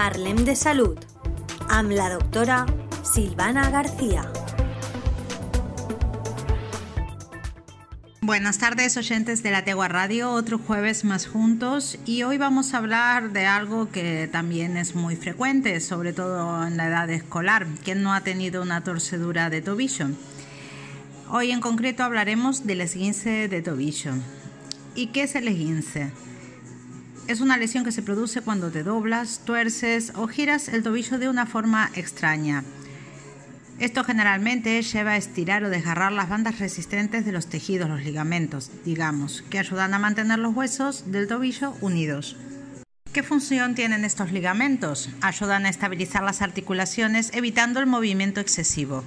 Parlem de Salud amb la doctora Silvana García. Buenas tardes oyentes de la Tegua Radio, otro jueves más juntos y hoy vamos a hablar de algo que también es muy frecuente, sobre todo en la edad escolar. ¿Quién no ha tenido una torcedura de tobillo? Hoy en concreto hablaremos del esguince de tobillo. ¿Y qué es el esguince? Es una lesión que se produce cuando te doblas, tuerces o giras el tobillo de una forma extraña. Esto generalmente lleva a estirar o desgarrar las bandas resistentes de los tejidos, los ligamentos, digamos, que ayudan a mantener los huesos del tobillo unidos. ¿Qué función tienen estos ligamentos? Ayudan a estabilizar las articulaciones evitando el movimiento excesivo.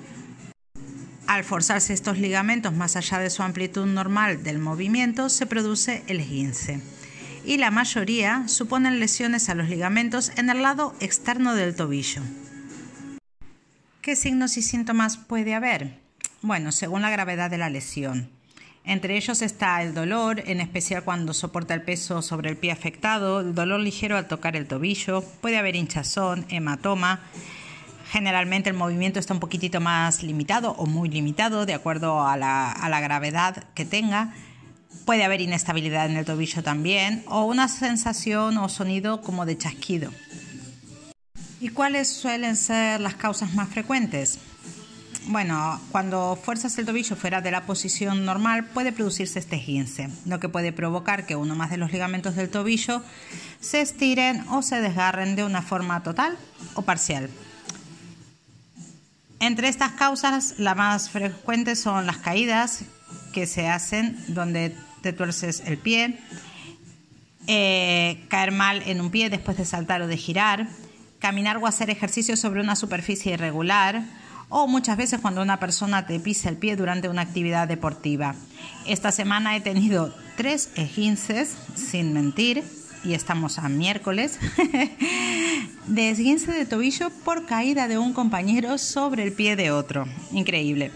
Al forzarse estos ligamentos más allá de su amplitud normal del movimiento, se produce el esguince. Y la mayoría suponen lesiones a los ligamentos en el lado externo del tobillo. ¿Qué signos y síntomas puede haber? Bueno, según la gravedad de la lesión. Entre ellos está el dolor, en especial cuando soporta el peso sobre el pie afectado, el dolor ligero al tocar el tobillo, puede haber hinchazón, hematoma. Generalmente el movimiento está un poquitito más limitado o muy limitado de acuerdo a la, a la gravedad que tenga. Puede haber inestabilidad en el tobillo también o una sensación o sonido como de chasquido. ¿Y cuáles suelen ser las causas más frecuentes? Bueno, cuando fuerzas el tobillo fuera de la posición normal puede producirse este esguince, lo que puede provocar que uno más de los ligamentos del tobillo se estiren o se desgarren de una forma total o parcial. Entre estas causas, las más frecuentes son las caídas que se hacen donde te tuerces el pie, eh, caer mal en un pie después de saltar o de girar, caminar o hacer ejercicio sobre una superficie irregular o muchas veces cuando una persona te pisa el pie durante una actividad deportiva. Esta semana he tenido tres esguinces, sin mentir, y estamos a miércoles, de esguince de tobillo por caída de un compañero sobre el pie de otro. Increíble.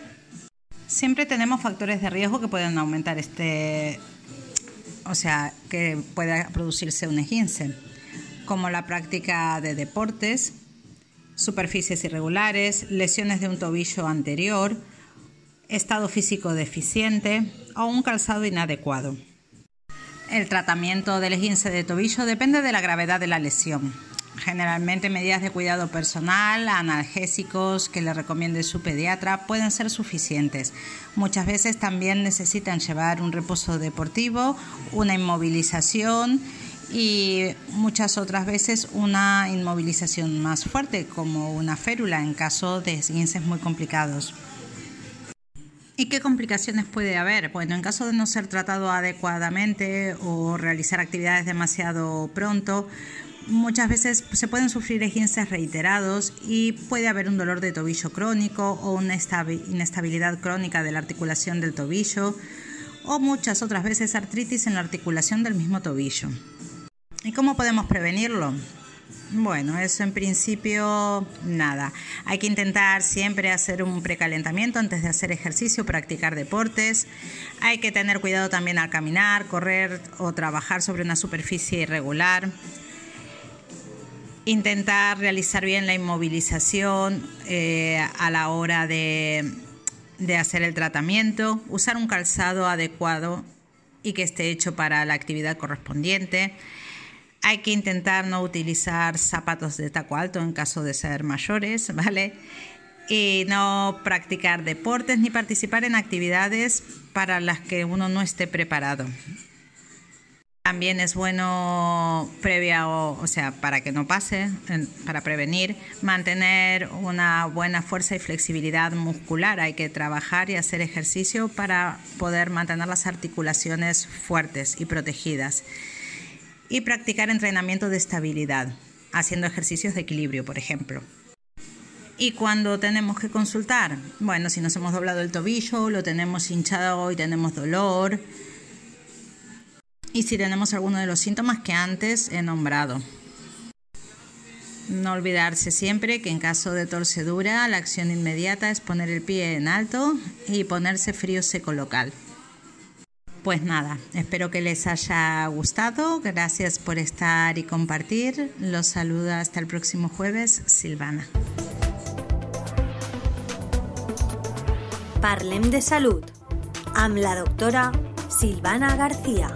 Siempre tenemos factores de riesgo que pueden aumentar este, o sea, que pueda producirse un esguince como la práctica de deportes, superficies irregulares, lesiones de un tobillo anterior, estado físico deficiente o un calzado inadecuado. El tratamiento del esguince de tobillo depende de la gravedad de la lesión. Generalmente medidas de cuidado personal, analgésicos que le recomiende su pediatra pueden ser suficientes. Muchas veces también necesitan llevar un reposo deportivo, una inmovilización y muchas otras veces una inmovilización más fuerte como una férula en caso de esguinces muy complicados. ¿Y qué complicaciones puede haber? Bueno, en caso de no ser tratado adecuadamente o realizar actividades demasiado pronto, muchas veces se pueden sufrir esguinces reiterados y puede haber un dolor de tobillo crónico o una inestabilidad crónica de la articulación del tobillo o muchas otras veces artritis en la articulación del mismo tobillo. ¿Y cómo podemos prevenirlo? Bueno, eso en principio nada. Hay que intentar siempre hacer un precalentamiento antes de hacer ejercicio, practicar deportes. Hay que tener cuidado también al caminar, correr o trabajar sobre una superficie irregular. Intentar realizar bien la inmovilización eh, a la hora de, de hacer el tratamiento. Usar un calzado adecuado y que esté hecho para la actividad correspondiente hay que intentar no utilizar zapatos de taco alto en caso de ser mayores, ¿vale? Y no practicar deportes ni participar en actividades para las que uno no esté preparado. También es bueno previa, o, sea, para que no pase, para prevenir, mantener una buena fuerza y flexibilidad muscular. Hay que trabajar y hacer ejercicio para poder mantener las articulaciones fuertes y protegidas y practicar entrenamiento de estabilidad, haciendo ejercicios de equilibrio, por ejemplo. ¿Y cuando tenemos que consultar? Bueno, si nos hemos doblado el tobillo, lo tenemos hinchado y tenemos dolor y si tenemos alguno de los síntomas que antes he nombrado. No olvidarse siempre que en caso de torcedura la acción inmediata es poner el pie en alto y ponerse frío seco local. Pues nada, espero que les haya gustado. Gracias por estar y compartir. Los saluda hasta el próximo jueves, Silvana. Parlem de salud. Am la doctora Silvana García.